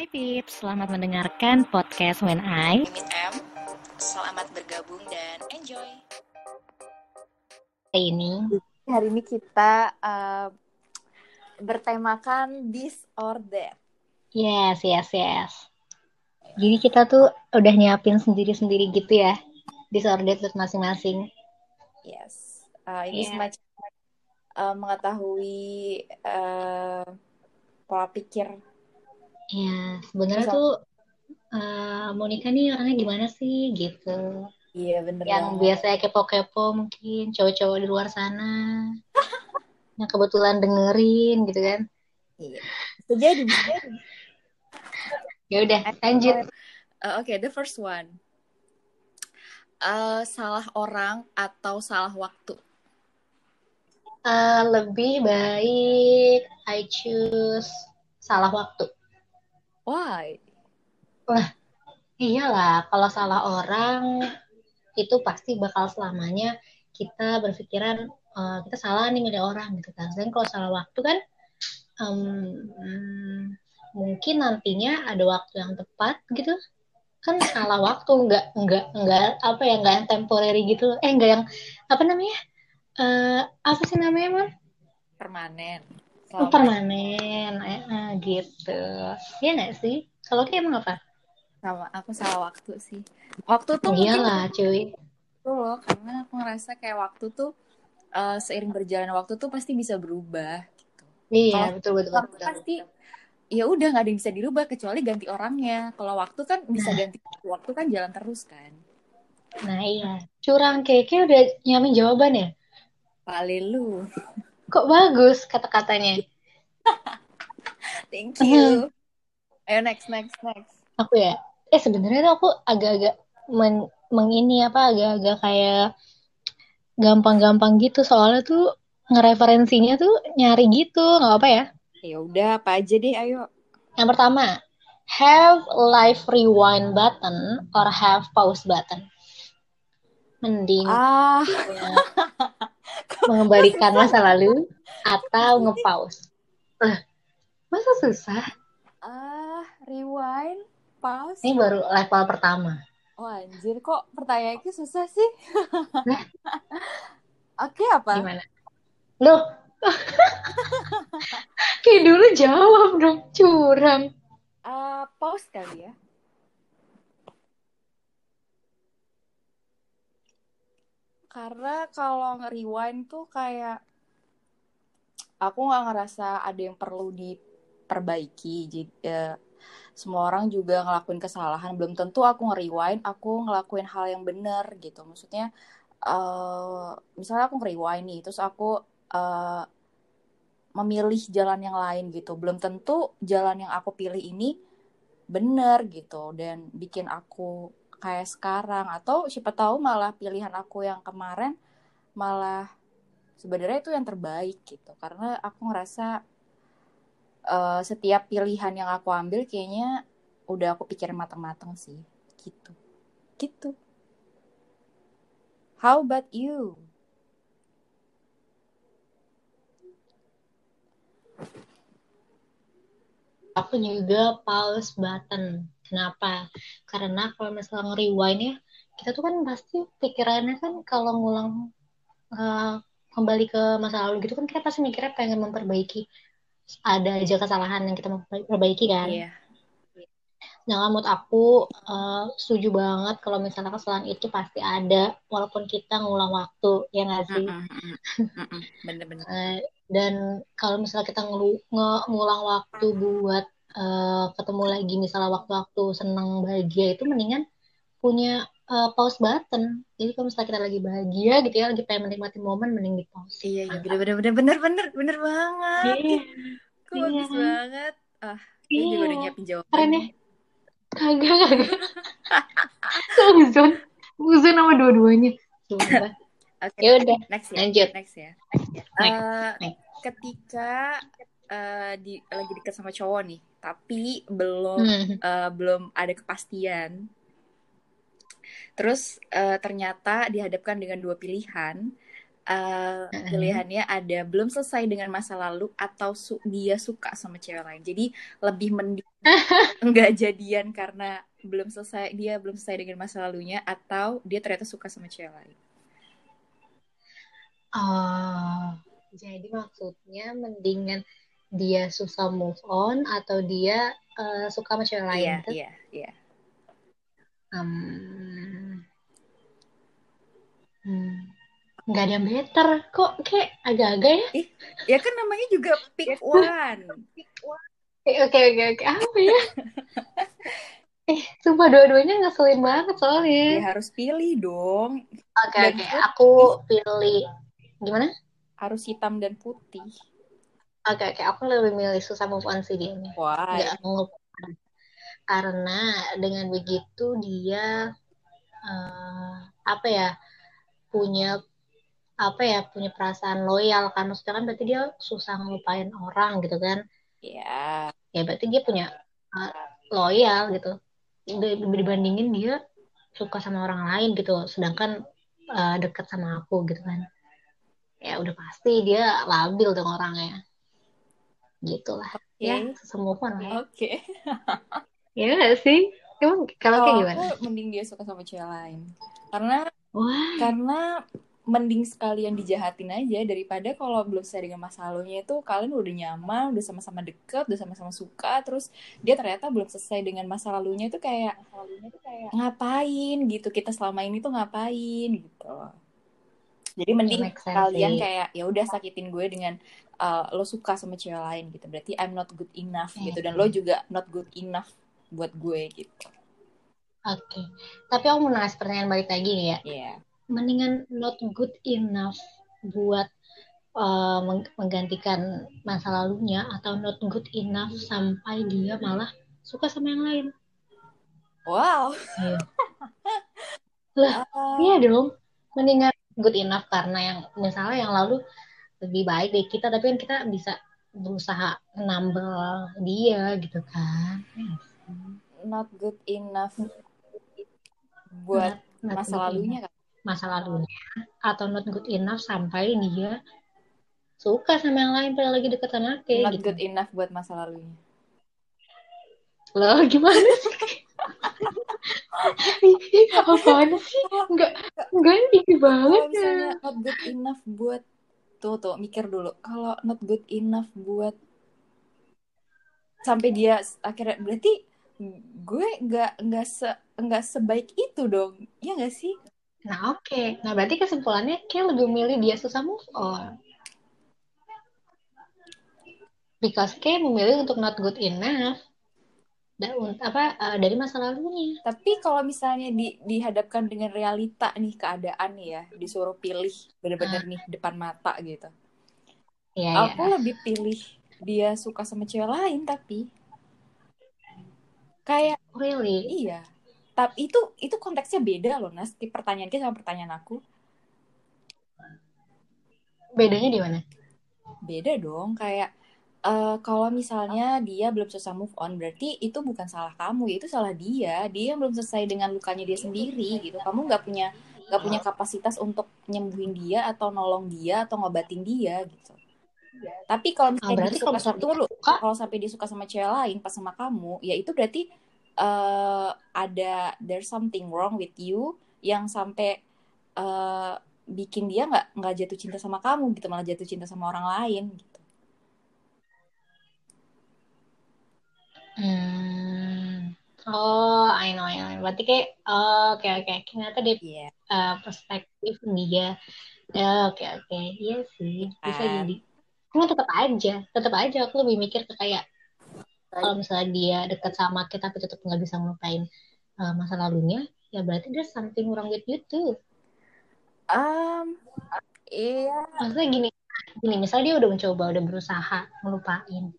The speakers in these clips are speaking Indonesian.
Hai Pips, selamat mendengarkan podcast When I Mimin M. Selamat bergabung dan enjoy. Hari ini Hari ini kita uh, bertemakan this or that. Yes, yes, yes Jadi kita tuh udah nyiapin sendiri-sendiri gitu ya Disorder buat masing-masing Yes. Uh, ini Iya. semacam uh, mengetahui uh, pola pikir. Ya, sebenarnya Misal- tuh eh, Monica nih orangnya gimana sih gitu Iya bener Yang banget. biasanya kepo-kepo mungkin cowok-cowok di luar sana Yang kebetulan dengerin gitu kan Iya. Jadi. Ya udah, lanjut Uh, Oke, the first one. Uh, salah orang atau salah waktu? Eh, lebih baik I choose salah waktu. Why? Iyalah, kalau salah orang itu pasti bakal selamanya kita berpikiran eh, kita salah nih milih orang gitu kan. Dan kalau salah waktu kan em, hmm, mungkin nantinya ada waktu yang tepat gitu. Kan salah waktu nggak nggak nggak apa ya nggak yang temporary gitu. Eh nggak yang apa namanya? Eh, apa sih namanya, Mon? Permanen. Oh, Selama- permanen, eh, eh, gitu. Iya nggak sih? Kalau kayak emang apa? sama aku salah waktu sih. Waktu tuh Oh, mungkin iyalah, cuy. Betul loh, karena aku ngerasa kayak waktu tuh uh, seiring berjalannya waktu tuh pasti bisa berubah gitu. Iya, betul betul Waktu betul. pasti ya udah nggak ada yang bisa dirubah kecuali ganti orangnya. Kalau waktu kan bisa Nah. ganti waktu kan jalan terus kan. Nah, iya. Curang keke udah nyamin jawaban ya? Paling lu. Kok bagus kata-katanya? Thank you. Ayo next next next. Aku ya. Eh, sebenarnya tuh aku agak-agak men mengini apa agak-agak kayak gampang-gampang gitu soalnya tuh ngereferensinya tuh nyari gitu, nggak apa ya? Ya udah apa aja deh ayo. Yang pertama, have live rewind button or have pause button. Mending Ah, mengembalikan masa lalu atau nge-pause. Lah, masa susah? ah, rewind, pause. Ini baru level pertama. Oh anjir kok pertanyaannya susah sih? Oke apa? Gimana? Loh, kayak dulu jawab dong, curang. Ah, pause kali ya. Karena kalau nge-rewind tuh kayak aku nggak ngerasa ada yang perlu diperbaiki. Jadi eh, semua orang juga ngelakuin kesalahan. Belum tentu aku nge-rewind, aku ngelakuin hal yang benar gitu. Maksudnya eh misalnya aku nge-rewind nih, terus aku eh, memilih jalan yang lain gitu. Belum tentu jalan yang aku pilih ini bener gitu dan bikin aku kayak sekarang. Atau siapa tahu malah pilihan aku yang kemarin malah sebenarnya itu yang terbaik gitu. Karena aku ngerasa eh, setiap pilihan yang aku ambil kayaknya udah aku pikirin matang-matang sih. Gitu. Gitu. How about you? Aku juga pause button. Kenapa? Karena kalau misalnya nge-rewind ya, kita tuh kan pasti pikirannya kan kalau ngulang eh, kembali ke masa lalu gitu kan kita pasti mikirnya pengen memperbaiki. Ada aja kesalahan yang kita mau perbaiki kan. Iya. Nah, menurut aku eh, setuju banget kalau misalnya kesalahan itu pasti ada, walaupun kita ngulang waktu, ya nggak sih? bener-bener Eh, dan kalau misalnya kita ngelu- ngulang waktu buat eh, ketemu lagi, misalnya waktu-waktu senang bahagia itu mendingan punya eh, pause button. Jadi kalau misalnya kita lagi bahagia gitu ya, lagi pengen menikmati momen, mending di pause. iya iya bener bener bener bener bener bener banget Iya, Kok bagus Iya. banget ah Dia juga udah iya. nyiapin jawaban Keren ya? Kagak, kagak. Uzon. Uzon sama dua-duanya. Sumpah. Oke, Ya udah, next ya. lanjut. Next ya. Next, Eh, next. ketika eh, di lagi deket sama cowok nih, tapi belum Hmm. eh, belum ada kepastian. Terus eh, ternyata dihadapkan dengan dua pilihan uh, pilihannya ada belum selesai dengan masa lalu atau su dia suka sama cewek lain. Jadi lebih mending nggak jadian karena belum selesai dia belum selesai dengan masa lalunya atau dia ternyata suka sama cewek lain. Oh, jadi maksudnya mendingan dia susah move on atau dia uh, suka sama cewek lain? Iya, gitu? iya, iya. Um, hmm, nggak ada yang better kok kayak agak-agak ya? Ih, ya kan namanya juga pick one. Oke oke oke apa ya? eh, sumpah dua-duanya ngeselin banget soalnya. Ya harus pilih dong. Oke okay, oke, okay. aku pilih Gimana? Harus hitam dan putih. Oke, okay, oke. Okay. Aku lebih milih susah move on sih dia. Why? Gak ngelupain. Karena dengan begitu dia uh, apa ya punya apa ya punya perasaan loyal kan maksudnya kan berarti dia susah ngelupain orang gitu kan Iya. Yeah. ya berarti dia punya uh, loyal gitu dibandingin dia suka sama orang lain gitu sedangkan uh, deket sama aku gitu kan ya udah pasti dia labil dong orangnya gitulah okay. ya semua pun oke okay. ya gak sih emang kalau kayak gimana aku mending dia suka sama cewek lain karena Why? karena mending sekalian dijahatin aja daripada kalau belum selesai dengan masa lalunya itu kalian udah nyaman, udah sama-sama deket, udah sama-sama suka, terus dia ternyata belum selesai dengan masa lalunya itu kayak masa lalunya itu kayak ngapain gitu kita selama ini tuh ngapain gitu. Jadi mending kalian kayak ya udah sakitin gue dengan uh, lo suka sama cewek lain gitu. Berarti I'm not good enough gitu dan lo juga not good enough buat gue gitu. Oke. Okay. Tapi aku mau nanya pertanyaan balik lagi nih ya. Iya. Yeah. Mendingan not good enough buat uh, menggantikan masa lalunya atau not good enough sampai dia malah suka sama yang lain. Wow. Yeah. lah, uh... iya dong. Mendingan good enough karena yang misalnya yang lalu lebih baik dari kita tapi kan kita bisa berusaha nambel dia gitu kan. Not good enough buat not, not masa lalunya kan masa lalunya atau not good enough sampai dia suka sama yang lain pada lagi deket sama Ake not gitu. good enough buat masa lalunya. Lo gimana sih apaan sih? Enggak enggak ini banget kalau misalnya not good enough buat tuh tuh mikir dulu. Kalau not good enough buat sampai dia akhirnya berarti gue nggak nggak se nggak sebaik itu dong. Ya nggak sih? Nah oke. Okay. nah berarti kesimpulannya kayak lebih milih dia susah move on. Because kayak memilih untuk not good enough dan apa uh, dari masa lalunya. Tapi kalau misalnya di, dihadapkan dengan realita nih keadaan nih ya, disuruh pilih bener-bener uh. nih depan mata gitu. Ya, Aku ya. lebih pilih dia suka sama cewek lain tapi kayak really iya. Tapi itu itu konteksnya beda loh Nas. Di pertanyaan kita sama pertanyaan aku. Bedanya di mana? Beda dong, kayak uh, kalau misalnya dia belum selesai move on berarti itu bukan salah kamu ya itu salah dia. Dia belum selesai dengan lukanya dia sendiri gitu. Kamu nggak punya nggak punya kapasitas untuk nyembuhin dia atau nolong dia atau ngobatin dia gitu. Tapi kalau misalnya oh, berarti dia suka, kalau dulu kalau sampai dia suka sama cewek lain pas sama kamu ya itu berarti uh, ada there's something wrong with you yang sampai uh, bikin dia nggak nggak jatuh cinta sama kamu gitu malah jatuh cinta sama orang lain gitu. Hmm. Oh, I know, I know. Berarti kayak, oh, oke, okay, oke. Okay. Ternyata di yeah. uh, perspektif dia. Ya, oke, okay, oke. Okay. Iya sih, bisa uh. jadi. Cuma tetap aja, tetap aja aku lebih mikir ke kayak kalau misalnya dia dekat sama kita tapi tetap nggak bisa melupain uh, masa lalunya, ya berarti there's something wrong with you too. Um, iya. Maksudnya gini, gini, misalnya dia udah mencoba, udah berusaha melupain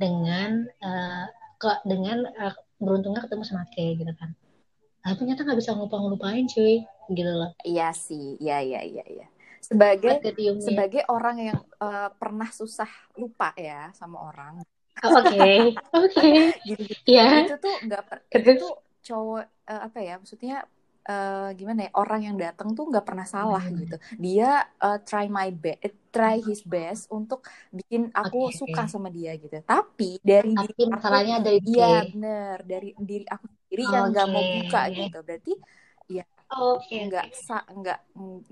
dengan uh, ke dengan uh, beruntungnya ketemu sama Kay gitu kan. Tapi ternyata nggak bisa ngelupa ngelupain cuy gitu loh. Iya sih iya iya iya iya. Sebagai sebagai orang yang uh, pernah susah lupa ya sama orang. Oke. Oke. Gitu, gitu. ya itu tuh nggak itu tuh cowok uh, apa ya maksudnya eh, gimana ya orang yang datang tuh nggak pernah salah Hmm. gitu dia eh, try my best try his best untuk bikin aku Oke. suka sama dia gitu tapi dari Tapi diri aku masalahnya dari iya dia. bener dari diri aku sendiri yang nggak mau buka gitu berarti ya Oke. nggak sa nggak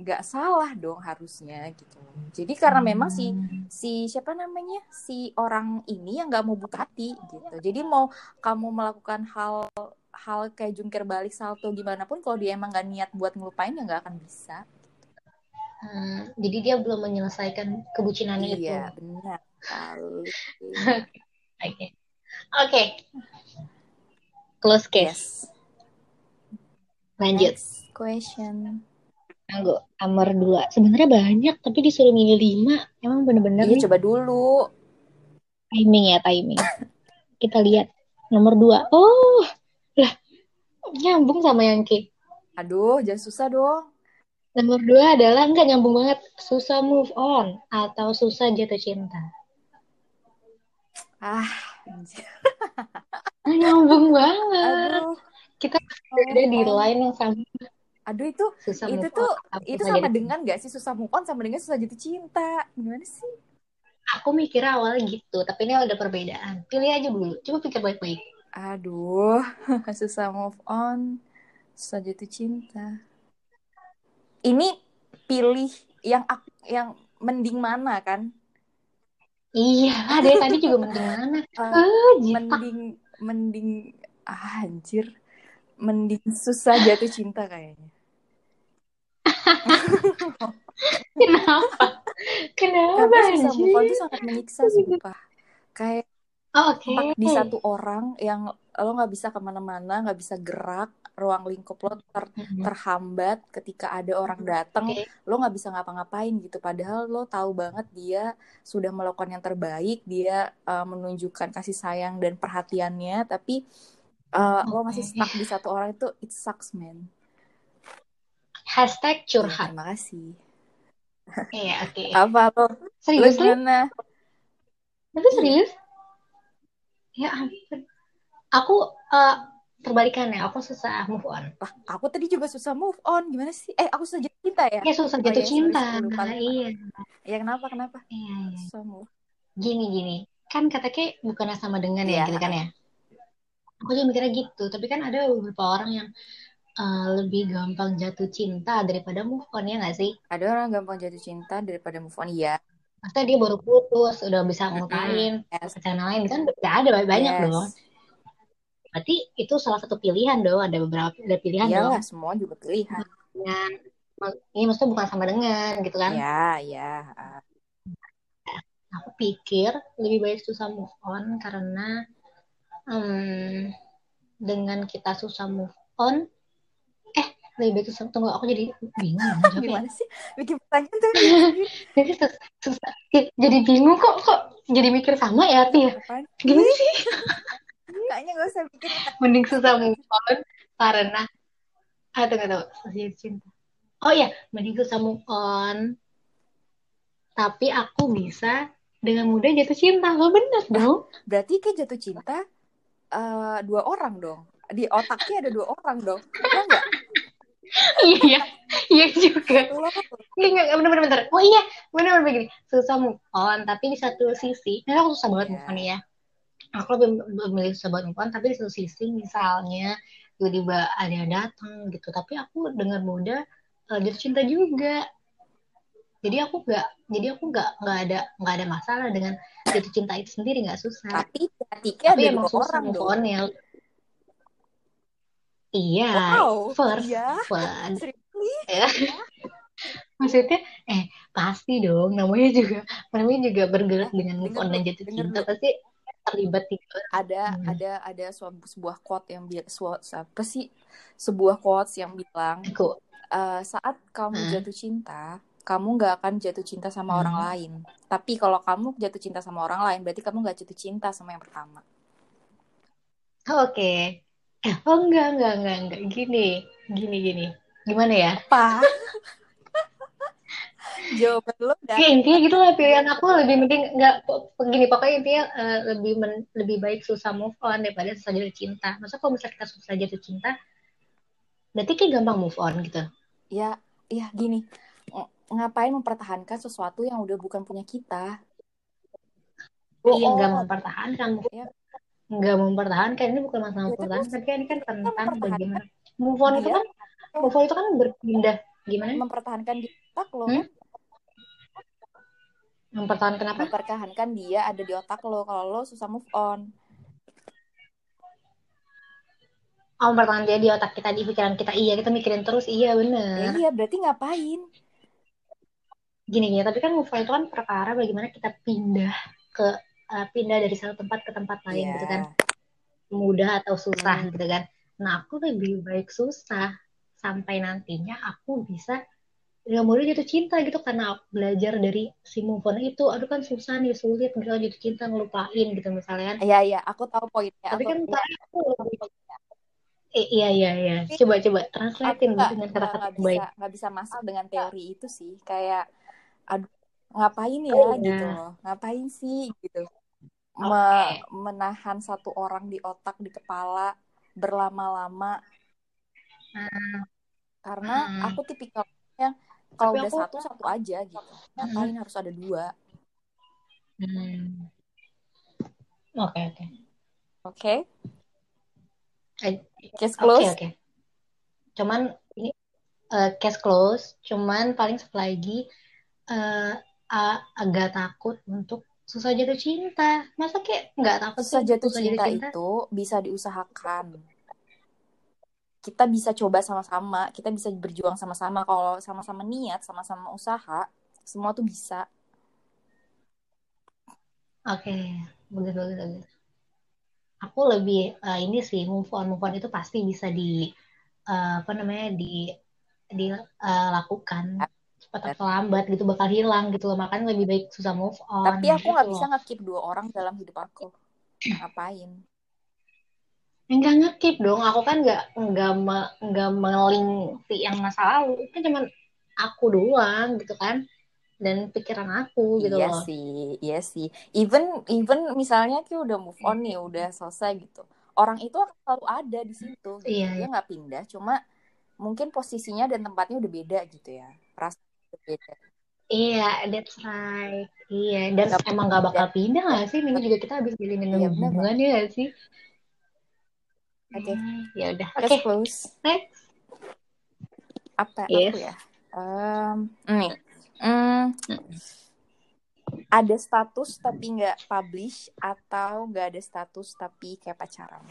nggak salah dong harusnya gitu jadi karena memang si Hmm. si siapa namanya si orang ini yang nggak mau buka hati gitu jadi mau kamu melakukan hal hal kayak jungkir balik salto gimana pun kalau dia emang nggak niat buat ngelupain ya nggak akan bisa Hmm, jadi dia belum menyelesaikan kebucinannya itu. iya benar Oke. Oke. Close case. yes Lanjut. next question Anggo, nomor dua. Sebenarnya banyak, tapi disuruh milih lima. Emang bener-bener iya nih coba dulu timing ya, timing. Kita lihat. Nomor dua. Oh. Nyambung sama yang K. aduh jangan susah dong Nomor dua adalah nggak nyambung banget. Susah move on atau susah jatuh cinta. ah. Nah, nyambung banget. aduh Kita ada di Oh. line yang sama. aduh itu Susah itu move tuh on itu sama dengan gak sih susah move on sama dengan susah jatuh cinta gimana sih Aku mikir awalnya gitu, tapi ini ada perbedaan. Pilih aja dulu. Coba pikir baik-baik. Aduh, susah move on, susah jatuh cinta. Ini pilih yang yang mending mana kan? Iya, dari tadi juga mending mana? Jitak. mending mending ah, anjir, mending susah jatuh cinta kayaknya. Kenapa? Kenapa Karena susah move on tuh sangat menyiksa sumpah. Kayak Oh, Oke. stuck di satu orang yang lo nggak bisa ke mana-mana, nggak bisa gerak, ruang lingkup lo ter- terhambat ketika ada orang datang Oke. lo nggak bisa ngapa-ngapain gitu padahal lo tahu banget dia sudah melakukan yang terbaik dia uh, menunjukkan kasih sayang dan perhatiannya tapi uh, lo masih stuck di satu orang itu it sucks man Hashtag Ya, curhat. terima kasih Iya, oke. apa lo lo Serius gimana Tapi serius? Ya ampun. Aku eh, terbalikannya. Aku susah move on. Lah, aku tadi juga susah move on gimana sih eh aku susah jatuh cinta ya Ya susah oh jatuh sorry cinta. sorry lupa lupa Iya. ya kenapa kenapa Iya, iya. susah move Gini, gini. Kan kata Kay bukannya sama dengan ya, Iya. gitu kan ya. Aku juga mikirnya gitu. Tapi kan ada beberapa orang yang eh, lebih gampang jatuh cinta daripada move on ya nggak sih? ada orang gampang jatuh cinta daripada move on iya Maksudnya dia baru putus, udah bisa ngelupain yes pacaran lain kan udah ada banyak yes dong. Berarti itu salah satu pilihan dong. Ada beberapa ada pilihan dong. iyalah semua juga pilihan Dengan, ini maksudnya bukan sama dengan gitu kan. ya ya. Aku pikir lebih baik susah move on karena em, dengan kita susah move on, lebih baik susah tunggu aku jadi bingung jawabnya. gimana sih bikin pertanyaan tuh Jadi sus- susah, jadi bingung kok kok jadi mikir sama ya Tia. Gimana sih? kayaknya gak usah bikin Mending susah move on karena ah tunggu tunggu susah cinta. Oh iya, mending susah move on tapi aku bisa dengan mudah jatuh cinta. Oh benar dong. berarti kayak jatuh cinta eh, dua orang dong di otaknya ada dua orang dong ya enggak iya, iya juga. Iya, bener, bener, bener. Oh iya, bener, bener begini. Susah move on, tapi di satu sisi, ini aku susah banget Iya. move on ya. Aku lebih memilih susah banget move on, tapi di satu sisi misalnya tiba-tiba ada yang datang gitu, tapi aku dengan mudah jatuh cinta juga. Jadi aku nggak, jadi aku nggak nggak ada nggak ada masalah dengan jatuh cinta itu sendiri nggak susah. tapi hatinya Tapi ada emang susah orang move on ya. Iya, wow first, iya first. seriously Ya. Maksudnya, eh pasti dong, namanya juga, namanya juga bergerak dengan move on dan jatuh cinta pasti terlibat di ada Hmm. ada ada sebuah quote yang bi- suatu apa sih sebuah quotes yang bilang aku. eh, saat kamu Hmm. jatuh cinta kamu nggak akan jatuh cinta sama orang Hmm. lain tapi kalau kamu jatuh cinta sama orang lain berarti kamu nggak jatuh cinta sama yang pertama Oke. Eh, oh enggak, enggak, enggak, enggak. Gini, gini, gini. Gimana ya? apa jawaban lo udah Ya intinya gitu lah pilihan aku lebih mending enggak begini pokoknya intinya eh, lebih men- lebih baik susah move on daripada susah jatuh cinta. Masa kalau misalnya kita susah jatuh cinta berarti kayak gampang move on gitu ya ya gini ng- ngapain mempertahankan sesuatu yang udah bukan punya kita iya Oh, nggak oh. mempertahankan Ya. Nggak mempertahankan. Ini bukan masalah Ya, tapi mempertahankan kan ini kan tentang bagaimana. Move on itu Dia- kan move on itu kan berpindah. Gimana? Mempertahankan di otak lo Hmm? mempertahankan apa? Mempertahankan dia ada di otak lo. Kalau lo susah move on. Oh mempertahankan dia di otak kita di pikiran kita. Iya kita mikirin terus. Iya ya bener. Iya berarti ngapain? Gini gini tapi kan move on itu kan perkara bagaimana kita pindah ke eh, pindah dari satu tempat ke tempat lain Iya. gitu kan. Mudah atau susah Hmm. gitu kan. Nah aku lebih baik susah sampai nantinya aku bisa nggak mau jatuh cinta gitu karena aku belajar dari si move on itu. Aduh kan susah nih sulit misalnya jatuh cinta ngelupain gitu misalnya kan. Iya iya. Aku tahu poinnya. Tapi aku, kan ntar aku lebih Eh, iya iya iya. Coba coba. Translatein dengan kata-kata bisa nggak bisa masuk dengan teori itu sih. Kayak aduh ngapain ya? Oh, iya. gitu loh. Ngapain sih? Gitu Me- menahan satu orang di otak di kepala berlama-lama. Karena Hmm. aku tipikal yang kalau udah aku- satu satu aja gitu. Ngapain harus ada dua. Hmm. oke oke. Oke. Eh, case Oke close oke. Cuman ini eh, case close. Cuman paling satu lagi a- agak takut untuk susah jatuh cinta. Masa kayak nggak takut susah jatuh susah cinta itu bisa diusahakan. Kita bisa coba sama-sama kita bisa berjuang sama-sama. Kalau sama-sama niat sama-sama usaha semua tuh bisa. Oke, bagus bagus bagus. Aku lebih eh, ini sih move on move on itu pasti bisa di eh, apa namanya di dilakukan cepat atau lambat gitu bakal hilang gitu loh. Makanya lebih baik susah move on. tapi aku nggak gitu bisa ngekip dua orang dalam hidup aku. Ngapain? Enggak ngekip dong, aku kan nggak nggak me- nggak meling si yang masa lalu, itu cuman aku doang gitu kan, dan pikiran aku gitu iya loh. sih iya sih. Even even misalnya kayak udah move on nih udah selesai gitu. Orang itu akan selalu ada di situ gitu. Iya, dia nggak pindah cuma mungkin posisinya dan tempatnya udah beda gitu ya. Rasa beda Iya, that's right. Iya, dan Nggak emang nggak bakal pindah sih? Ini juga kita habis jalinin Iya, hubungan ya nggak sih? Oke. Hmm, ya udah, oke, close next. apa Yes. aku ya Em, nih Hmm, ada status tapi nggak publish atau nggak ada status tapi kayak pacaran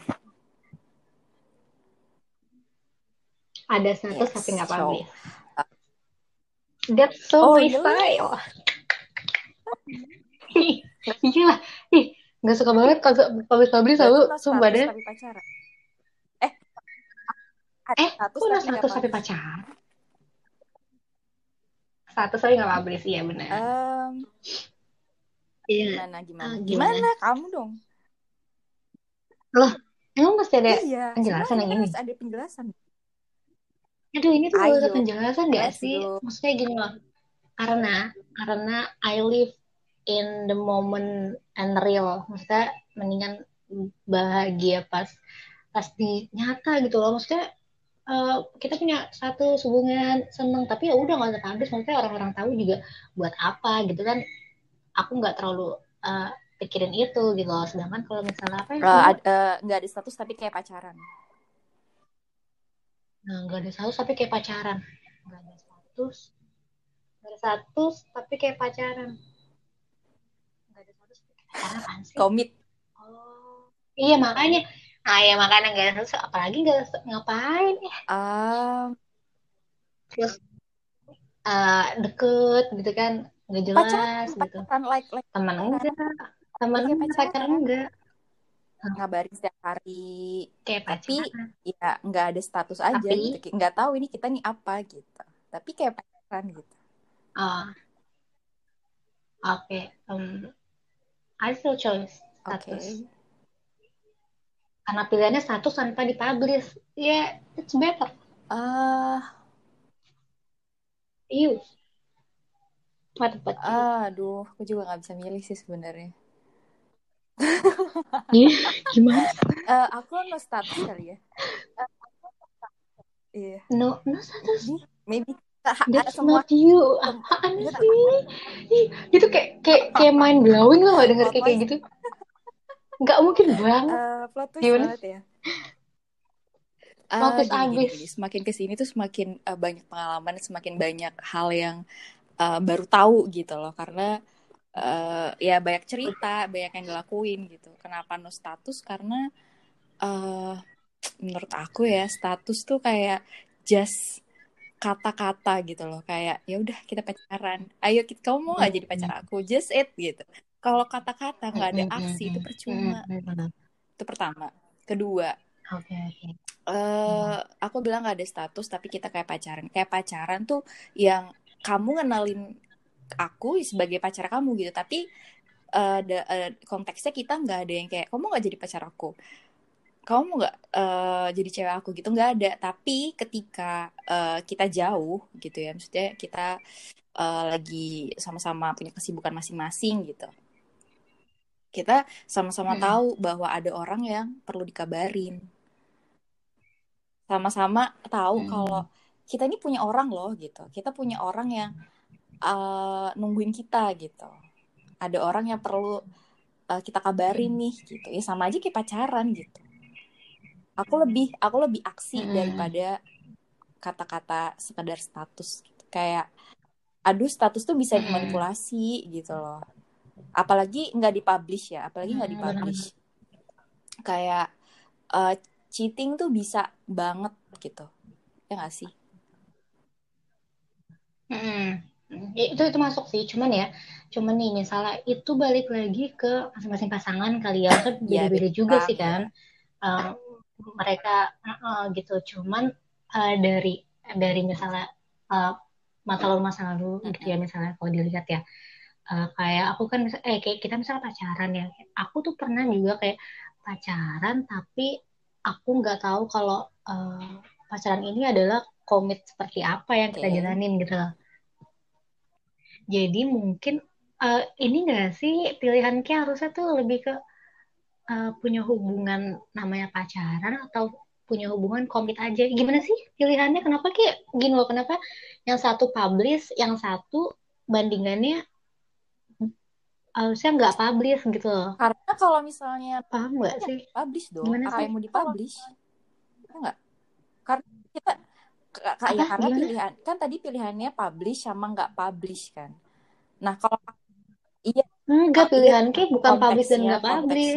Ada status Yes, tapi nggak so- publish. That's so Oh, my really? style. Ih, Iya lah, ih, nggak suka banget kalau publish Berarti selalu sumpah deh. eh Eh, kok udah status tapi pacaran? Status tapi nggak publish, iya benar. Iya. gimana gimana Ah, gimana gimana? kamu dong Emang mesti ada iya penjelasan yang ini? harus ada penjelasan Aduh, ini tuh perlu Ayo, penjelasan nggak let's sih? go. Maksudnya gini loh, karena karena I live in the moment and real. Maksudnya mendingan bahagia pas pas di nyata gitu loh. Maksudnya eh, kita punya satu hubungan seneng, tapi ya udah nggak usah habis. Maksudnya orang-orang tahu juga buat apa gitu kan? Aku nggak terlalu eh, pikirin itu gitu loh. Sedangkan kalau misalnya apa ya? Eh, nggak ada status tapi kayak pacaran Nah, nggak ada status tapi kayak pacaran. Nggak ada status. Nggak ada status tapi kayak pacaran. Nggak ada status tapi kayak pacaran apaan sih? komit Oh. Iya, makanya. Nah, ya makanya nggak ada status. Apalagi nggak ada status. Ngapain ya? Ah, Terus eh, deket gitu kan. Nggak jelas pacaran gitu. pacaran like like Teman enggak. Teman enggak, pacaran. pacaran enggak. Ngabarin setiap hari Kayak Tapi- pacaran. ya nggak ada status aja Tapi- gitu nggak tahu ini kita nih apa gitu tapi kayak pacaran gitu Oh. Oke. em, I still choice oke status. Karena pilihannya status tanpa dipublish. Ya, it's better. ah You. What about you? aduh aku juga nggak bisa milih sih sebenarnya Ih, gimana? Eh, aku no status kali ya Iya. no no status Maybe, maybe ha- that's semua not you apaan sih Ih, gitu kayak kayak kayak mind blowing loh denger kayak kayak gitu nggak mungkin banget eh, plot twist Gimana? banget ya. Plot twist gini, gini, gini. Semakin ke sini tuh semakin eh, banyak pengalaman, semakin banyak hal yang eh, baru tahu gitu loh. Karena eh, ya banyak cerita, banyak yang dilakuin gitu. Kenapa no status? Karena eh, menurut aku ya status tuh kayak just kata-kata gitu loh. Kayak ya udah kita pacaran. Ayo kita, kamu mau nggak jadi pacar aku? Just it gitu. Kalau kata-kata nggak ada aksi itu percuma. Itu pertama. Kedua, oke oke eh aku bilang gak ada status tapi kita kayak pacaran kayak pacaran tuh yang kamu ngenalin aku sebagai pacar kamu gitu tapi eh, da- eh, konteksnya kita nggak ada yang kayak kamu nggak jadi pacar aku kamu mau nggak eh, jadi cewek aku gitu nggak ada tapi ketika eh, kita jauh gitu ya maksudnya kita eh, lagi sama-sama punya kesibukan masing-masing gitu kita sama-sama Hmm. tahu bahwa ada orang yang perlu dikabarin sama-sama tahu Hmm. kalau kita ini punya orang loh gitu. Kita punya orang yang eh, nungguin kita gitu. Ada orang yang perlu eh, kita kabarin nih gitu. Ya sama aja kayak pacaran gitu. Aku lebih aku lebih aksi Hmm. daripada kata-kata sekedar status gitu. Kayak aduh status tuh bisa Hmm. dimanipulasi gitu loh. Apalagi nggak dipublish ya, apalagi nggak Hmm, dipublish. Kayak eh, cheating tuh bisa banget gitu. Ya nggak sih? Mm-mm. Ya, itu itu masuk sih cuman ya cuman nih misalnya itu balik lagi ke masing-masing pasangan kali ya kan Ya, beda-beda beda juga sih kan. Eh, mereka eh, gitu cuman eh, dari dari misalnya eh, masa lalu masa lalu gitu ya misalnya kalau dilihat ya Eh, kayak aku kan eh kayak kita misalnya pacaran ya aku tuh pernah juga kayak pacaran tapi aku nggak tahu kalau eh, pacaran ini adalah komit seperti apa yang kita Oke. jalanin gitu loh jadi mungkin eh, ini gak sih pilihan kayak harusnya tuh lebih ke eh, punya hubungan namanya pacaran atau punya hubungan komit aja. Gimana sih pilihannya? Kenapa kayak gini loh? Kenapa yang satu publish, yang satu bandingannya harusnya nggak publish gitu loh? Karena kalau misalnya Paham nggak sih? publish dong, Gimana apa sih? yang mau dipublish? Ya nggak? Karena kita ka- ka- ya Apa? karena Gimana? pilihan kan tadi pilihannya publish sama nggak publish kan. Nah kalau iya Enggak, pilihan kayak bukan publish dan nggak publish.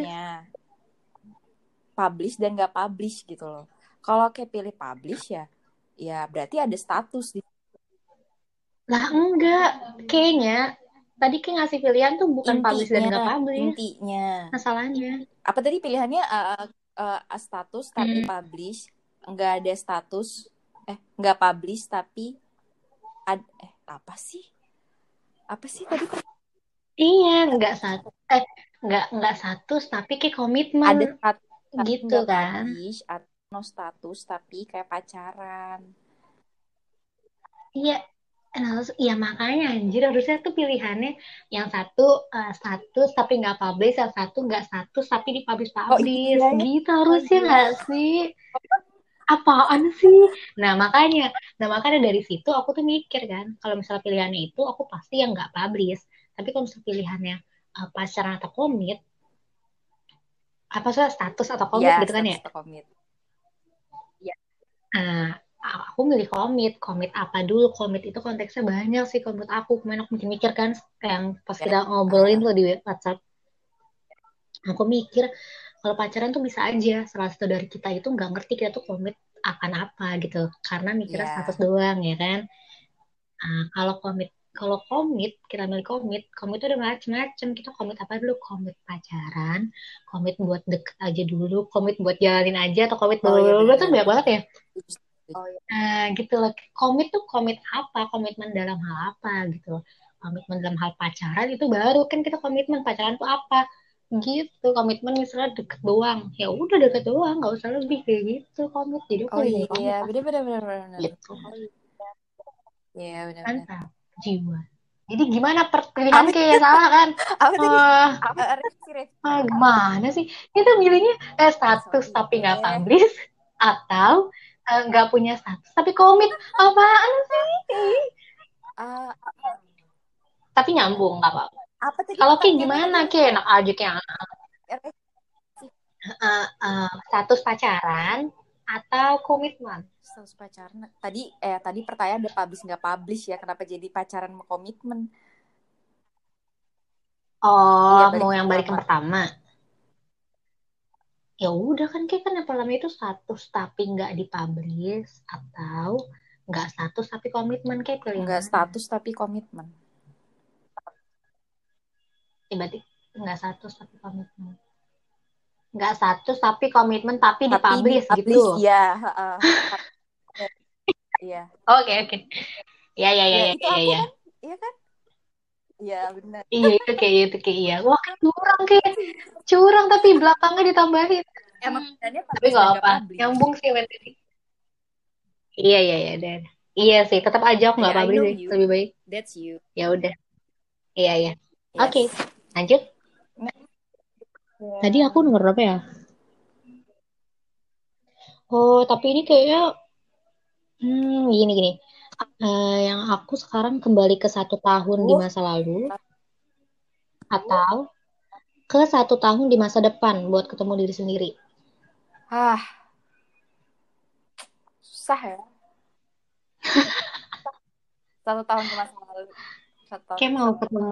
publish dan nggak publish gitu loh. Kalau kayak pilih publish ya, ya berarti ada status di Lah enggak, kayaknya tadi kayak ngasih pilihan tuh bukan publish dan nggak intinya publish. intinya. Masalahnya. Apa tadi pilihannya uh, uh, uh, status tapi Hmm. publish, nggak ada status eh nggak publish tapi ad, eh apa sih? Apa sih tadi? Iya, nggak satu, eh nggak nggak satu, tapi kayak komitmen Ada status gitu kan. publish atau no status tapi kayak pacaran. Iya, nah, terus- iya makanya anjir harusnya tuh pilihannya yang satu eh, status tapi nggak publish, yang satu nggak status tapi dipublish Oh publish, iya, gitu oh harusnya iya. nggak sih? Apaan sih? Nah makanya, nah makanya dari situ aku tuh mikir kan, kalau misalnya pilihannya itu aku pasti yang nggak publish, tapi kalau misalnya pilihannya eh, pacaran atau komit, apa sih status atau komit Ya, gitu kan ya? status atau komit. Nah, aku milih komit. Komit apa dulu? Komit itu konteksnya banyak sih komit aku. Kemarin aku mikir-mikir kan, yang pas Ya, kita ngobrolin tuh di WhatsApp. Aku mikir, kalau pacaran tuh bisa aja. Salah satu dari kita itu nggak ngerti kita tuh komit akan apa gitu. Karena mikirnya ya, status doang ya kan. Nah, kalau komit, kalau komit, kita milih komit, komit itu udah macem-macem. Kita komit apa dulu? Komit pacaran, komit buat deket aja dulu, komit buat jalanin aja, atau komit Oh iya blablabla kan banyak banget ya. Oh iya. Nah, gitu loh. Komit tuh komit apa? Komitmen dalam hal apa gitu. loh. Komitmen dalam hal pacaran itu baru kan kita komitmen pacaran tuh apa? Gitu. Komitmen misalnya deket doang. Ya udah deket doang, nggak usah lebih kayak gitu komit. Jadi aku Oh komit iya, lah. benar-benar benar-benar. Gitu. Iya, benar-benar. Mantap. Jiwa. Jadi gimana per- pilihan Apa kayak salah kan? apa tadi? Revisi? ah, gimana sih? Itu milihnya eh, status Sorry tapi nggak publish atau eh, nggak punya status tapi komit apaan sih Ah, tapi nyambung nggak apa apa tadi kalau Ki gimana Ki enak aja Ki tadi? Eh, eh, status pacaran atau komitmen Status pacaran. Tadi eh tadi pertanyaan udah publish nggak publish ya? Kenapa jadi pacaran sama komitmen? oh balik mau yang balik yang pertama. ya udah kan Ki kan yang pertama itu status tapi nggak dipublish atau nggak status tapi komitmen kayak pilih yang Nggak status tapi komitmen. Ya, berarti nggak status tapi komitmen nggak status tapi komitmen tapi Tapi dipublish dipublish, gitu ya. Iya. oke oke ya ya ya Ya, ya ya ya kan? Iya kan? Iya benar. iya itu kayak itu kayak iya wah kan curang kayak curang tapi belakangnya ditambahin Emang bedanya tapi nggak apa nyambung sih berarti iya iya iya dan iya sih tetap aja aku nggak publish know sih you. lebih baik That's you. ya udah iya iya Yes. oke lanjut. Tadi aku nomor berapa ya? Oh tapi ini kayaknya hmm gini gini. Eh, yang aku sekarang kembali ke satu tahun di Uh, masa lalu atau ke satu tahun di masa depan buat ketemu diri sendiri. Ah, susah ya. Satu tahun ke masa lalu. Satu tahun kayak ke mau ketemu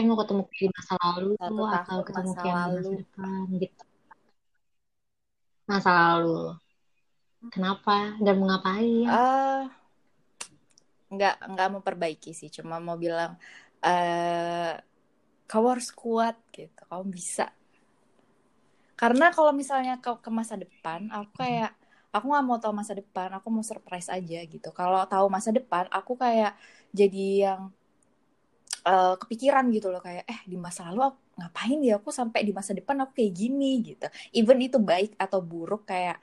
kayak mau ketemu di masa lalu Satu atau ketemu masa di masa lalu. depan gitu. Masa lalu. Kenapa? Dan mau ngapain? Eh, nggak nggak memperbaiki sih, cuma mau bilang eh kamu harus kuat gitu, kamu bisa. Karena kalau misalnya kau ke masa depan, aku kayak aku nggak mau tahu masa depan, aku mau surprise aja gitu. Kalau tahu masa depan, aku kayak jadi yang eh, kepikiran gitu loh kayak eh di masa lalu aku ngapain ya aku sampai di masa depan aku kayak gini gitu. Even itu baik atau buruk kayak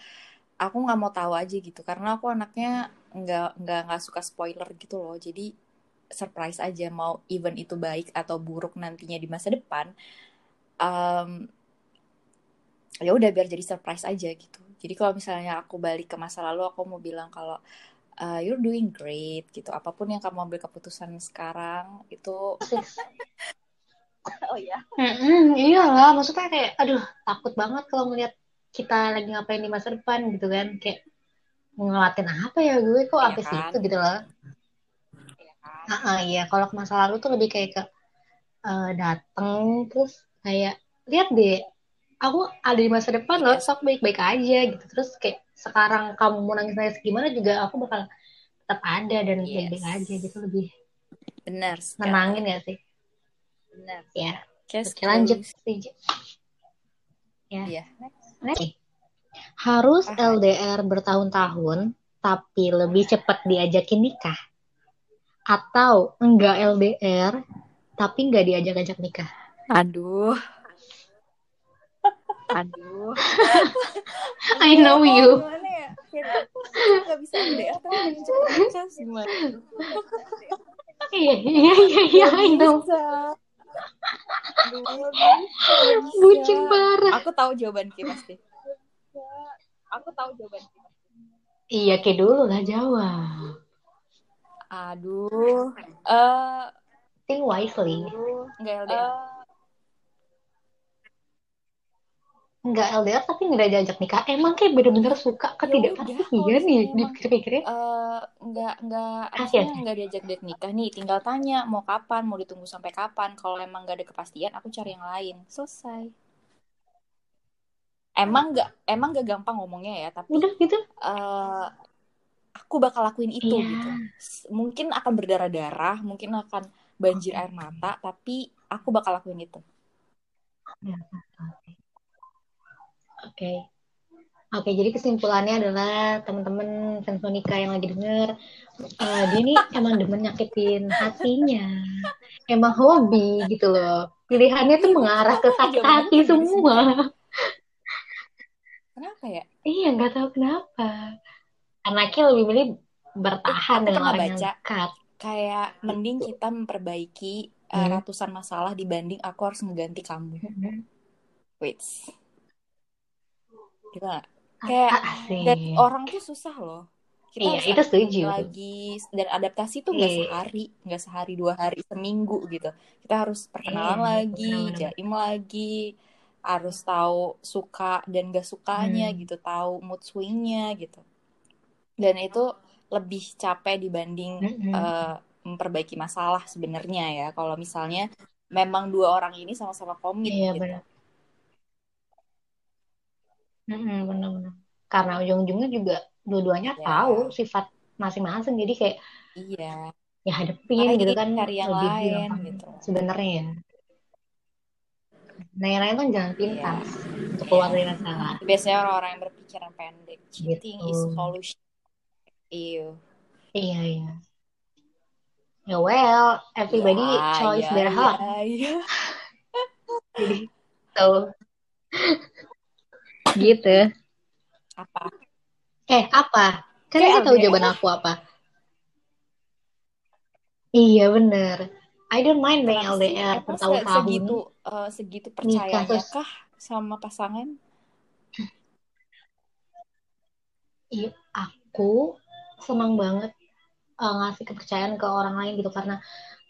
aku nggak mau tahu aja gitu karena aku anaknya nggak nggak nggak suka spoiler gitu loh. Jadi surprise aja mau even itu baik atau buruk nantinya di masa depan. em, ya udah biar jadi surprise aja gitu. Jadi kalau misalnya aku balik ke masa lalu aku mau bilang kalau uh, you're doing great gitu. Apa pun yang kamu ambil keputusan sekarang itu oh ya. Mm-mm, iyalah maksudnya kayak aduh takut banget kalau ngeliat kita lagi ngapain di masa depan gitu kan kayak ngelatin apa ya gue kok Iya sampai kan? situ gitu loh Iya kan? Ah, ah, iya kalau ke masa lalu tuh lebih kayak ke eh, dateng terus kayak lihat deh aku ada di masa depan loh sok baik-baik aja gitu terus kayak sekarang kamu mau nangis-nangis gimana juga aku bakal tetap ada dan Yes. baik-baik aja gitu lebih Benar sekali. nenangin ya sih Benar. ya Case oke lanjut ya Iya. Next. Harus Ah. LDR bertahun-tahun tapi lebih cepat diajakin nikah atau enggak LDR tapi enggak diajak-ajak nikah. Aduh. Aduh. I know you. Gimana ya? Nggak bisa tapi pengen cepet nikah gimana? Iya, iya, iya, iya, I know. Bucin parah. Aku tahu jawaban kita pasti. Aku tahu jawaban kita. Iya, kayak dulu lah jawab. Aduh. Eh, Think wisely. nggak LDR. Enggak LDR tapi enggak diajak nikah. Emang kayak bener-bener suka Ya ketidakpastian kalau nih emang dipikir-pikirin. eh nggak nggak aja. nggak diajak date nikah nih tinggal tanya mau kapan mau ditunggu sampai kapan kalau emang nggak ada kepastian aku cari yang lain selesai emang nggak emang nggak gampang ngomongnya ya tapi Udah gitu. eh aku bakal lakuin itu Iya. gitu mungkin akan berdarah-darah mungkin akan banjir air mata tapi aku bakal lakuin itu Oke. Oke, jadi kesimpulannya adalah teman-teman Sensonika yang lagi denger, eh, dia nih emang demen nyakitin hatinya. Emang hobi gitu loh. Pilihannya tuh mengarah ke sakit Jawabannya hati semua. kenapa ya Iya, nggak tahu kenapa. Anaknya lebih milih bertahan dengan orang yang baca dekat. kayak mending Gitu. kita memperbaiki uh, Hmm. ratusan masalah dibanding aku harus mengganti kamu. Mhm. Wait. Kayak Ah, asik. dan orang tuh susah loh kita Iya, itu setuju. lagi dan adaptasi tuh nggak Iya. sehari nggak sehari dua hari seminggu gitu kita harus perkenalan Iya, lagi benar-benar. jaim lagi harus tahu suka dan gak sukanya Hmm. gitu tahu mood swingnya gitu dan itu lebih capek dibanding Mm-mm. eh, memperbaiki masalah sebenarnya ya kalau misalnya memang dua orang ini sama-sama komit Iya, gitu. Mm-mm, benar-benar. Karena ujung-ujungnya juga dua-duanya Ya. tahu sifat masing-masing, jadi kayak iya ya hadepin Makanya gitu kan cari yang lebih lain gitu sebenarnya ya. Nah, yang lain tuh jangan Iya. pintas untuk keluar dari masalah. biasanya orang-orang yang berpikiran pendek cheating is Gitu. solution Ew. Iya, iya. Ya well, everybody Ya, choice ya, their heart. ya, ya. Jadi, tuh. Gitu. apa Eh, apa? Kan Kayak saya tahu jawaban aku apa. Iya, bener. I don't mind being? LDR bertahun-tahun. segitu eh, segitu percayanya terus. kah sama pasangan Iya, aku senang banget uh, ngasih kepercayaan ke orang lain gitu karena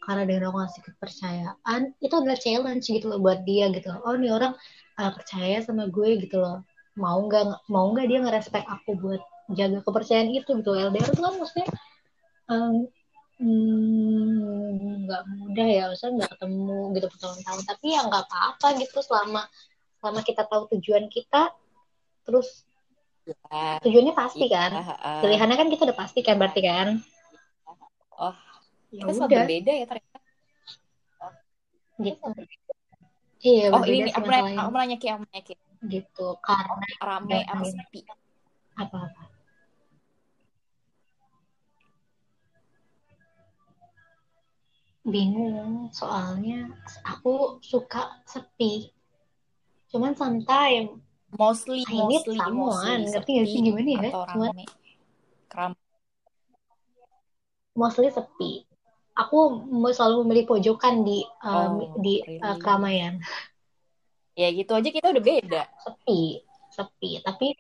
karena dengan aku ngasih kepercayaan itu adalah challenge gitu loh buat dia gitu loh. Oh nih orang uh, percaya sama gue gitu loh. Mau nggak mau nggak dia ngerespek aku buat jaga kepercayaan itu gitu. LDR itu kan maksudnya um, hmm, nggak mudah ya, maksudnya nggak ketemu gitu bertahun-tahun. Tapi ya nggak apa-apa gitu selama selama kita tahu tujuan kita, terus ya tujuannya pasti iya, kan eh, pilihannya kan kita udah pasti kan berarti kan oh ya kita sangat udah. berbeda ya ternyata gitu. Iya oh ini aku nanya aku mau nanya Ki aku nanya Ki. Gitu karena rame apa sepi? Apa-apa bingung soalnya aku suka sepi. Cuman sometimes mostly I need mostly someone mostly ngerti gak sih gimana ya? cuman keram mostly sepi aku mau selalu memilih pojokan di um, Oh, di really? uh, keramaian. Ya gitu aja kita udah beda. Sepi sepi. Tapi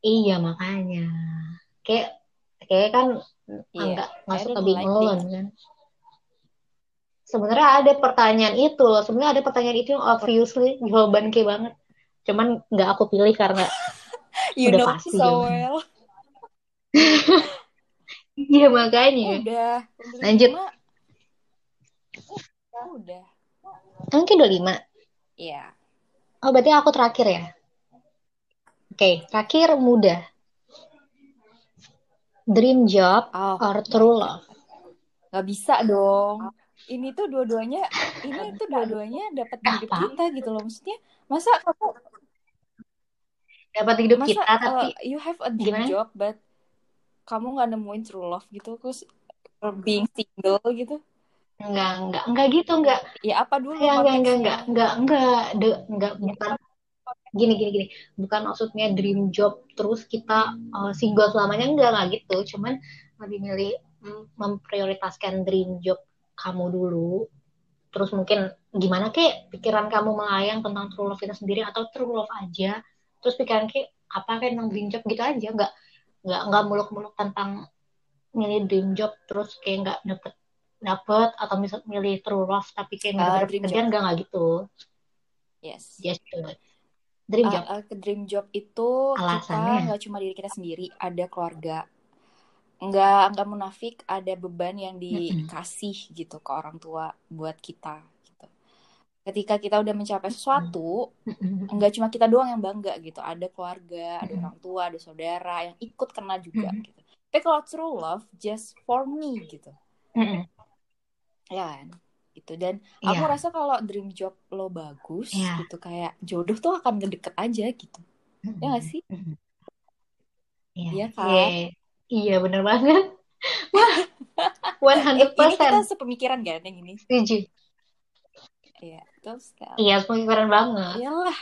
iya makanya. Kayak kayak kan Iya, nggak suka don't bingung kan. Sebenarnya ada pertanyaan itu loh. Sebenarnya ada pertanyaan itu yang obviously jawaban kayak banget. Cuman nggak aku pilih karena you Udah know pasti so well iya makanya. Udah. Lanjut. udah. Mungkin udah lima. Iya. Oh berarti aku terakhir ya? Oke terakhir mudah dream job oh. or true love? Nggak bisa dong. Ini tuh dua-duanya ini tuh dua-duanya dapat hidup kita gitu loh. Maksudnya masa kamu dapat hidup masa kita uh, tapi you have a dream Gimana? job but kamu nggak nemuin true love gitu terus being single gitu? Enggak enggak enggak gitu enggak ya apa dulu Ya, enggak, enggak, konteksnya enggak, enggak, enggak, de, enggak, bukan. gini, gini, gini, bukan maksudnya dream job terus kita uh, single selamanya enggak, enggak gitu, cuman lebih milih mm, memprioritaskan dream job kamu dulu, terus mungkin gimana kek pikiran kamu melayang tentang true love itu sendiri atau true love aja, terus pikiran kek apa kayak tentang dream job gitu aja, enggak, enggak, enggak muluk-muluk tentang milih dream job terus kayak enggak dapet dapet atau misal milih true love tapi kayak nggak Ah, dapet dream pekerjaan enggak enggak gitu yes do it dream Uh, job uh, ke dream job itu kita Alasannya? nggak cuma diri kita sendiri, ada keluarga. Nggak nggak munafik, ada beban yang dikasih gitu ke orang tua buat kita. Ketika kita udah mencapai sesuatu, nggak cuma kita doang yang bangga gitu. Ada keluarga, ada orang tua, ada saudara yang ikut kena juga gitu. Tapi kalau true love, just for me gitu, ya kan? Gitu. Dan aku Iya. rasa kalau dream job lo bagus, Iya. gitu kayak jodoh tuh akan ngedeket aja gitu. Ya nggak sih? Iya. Iya kan? Iya, iya bener banget. Wah, Eh, ini kita 100% sepemikiran kan yang ini? setuju. Iya, terus sekali. Iya, pemikiran banget. Iyalah.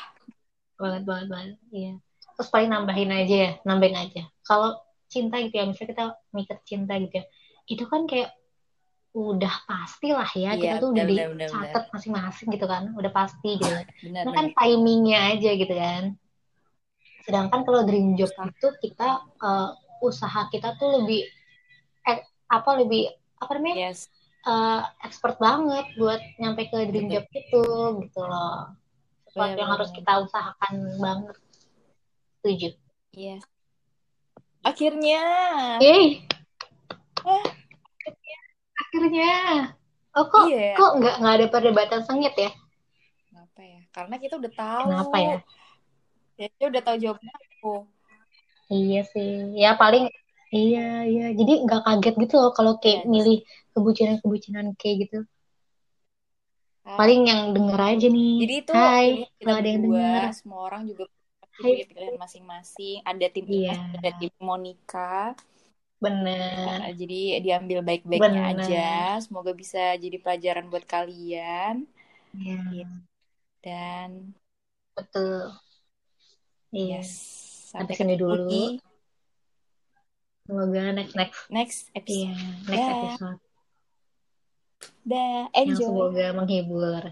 Banget, banget, banget. Iya. Terus paling nambahin aja ya, nambahin aja. Kalau cinta gitu ya, misalnya kita mikir cinta gitu ya, itu kan kayak udah pasti lah ya, Iya, kita tuh udah dicatat masing-masing gitu kan, udah pasti gitu. Benar, Itu kan timingnya aja gitu kan. sedangkan kalau dream job itu kita uh, usaha kita tuh lebih eh, apa lebih apa namanya yes uh, expert banget buat nyampe ke dream Betul. job itu gitu loh. Sesuatu Bener yang harus kita usahakan banget. Setuju. Yes akhirnya. Yeay. Eh. akhirnya. Oh kok Iya. kok nggak nggak ada perdebatan sengit ya? Kenapa ya? Karena kita udah tahu. Kenapa ya? Ya kita udah tahu jawabannya aku Iya sih, ya paling iya iya. Jadi nggak kaget gitu loh kalau kayak Yes. milih kebucinan-kebucinan kayak gitu. Paling yang denger aja nih. jadi itu Hai, kita ada yang denger. semua orang juga punya pilihan masing-masing ada tim Iya. Imas ada tim Monica Bener. Nah, jadi diambil baik-baiknya aja semoga bisa jadi pelajaran buat kalian Iya, dan betul. Iya. yes Sampai sini dulu. Semoga next next next episode iya next Dah. episode dah yang enjoy semoga menghibur.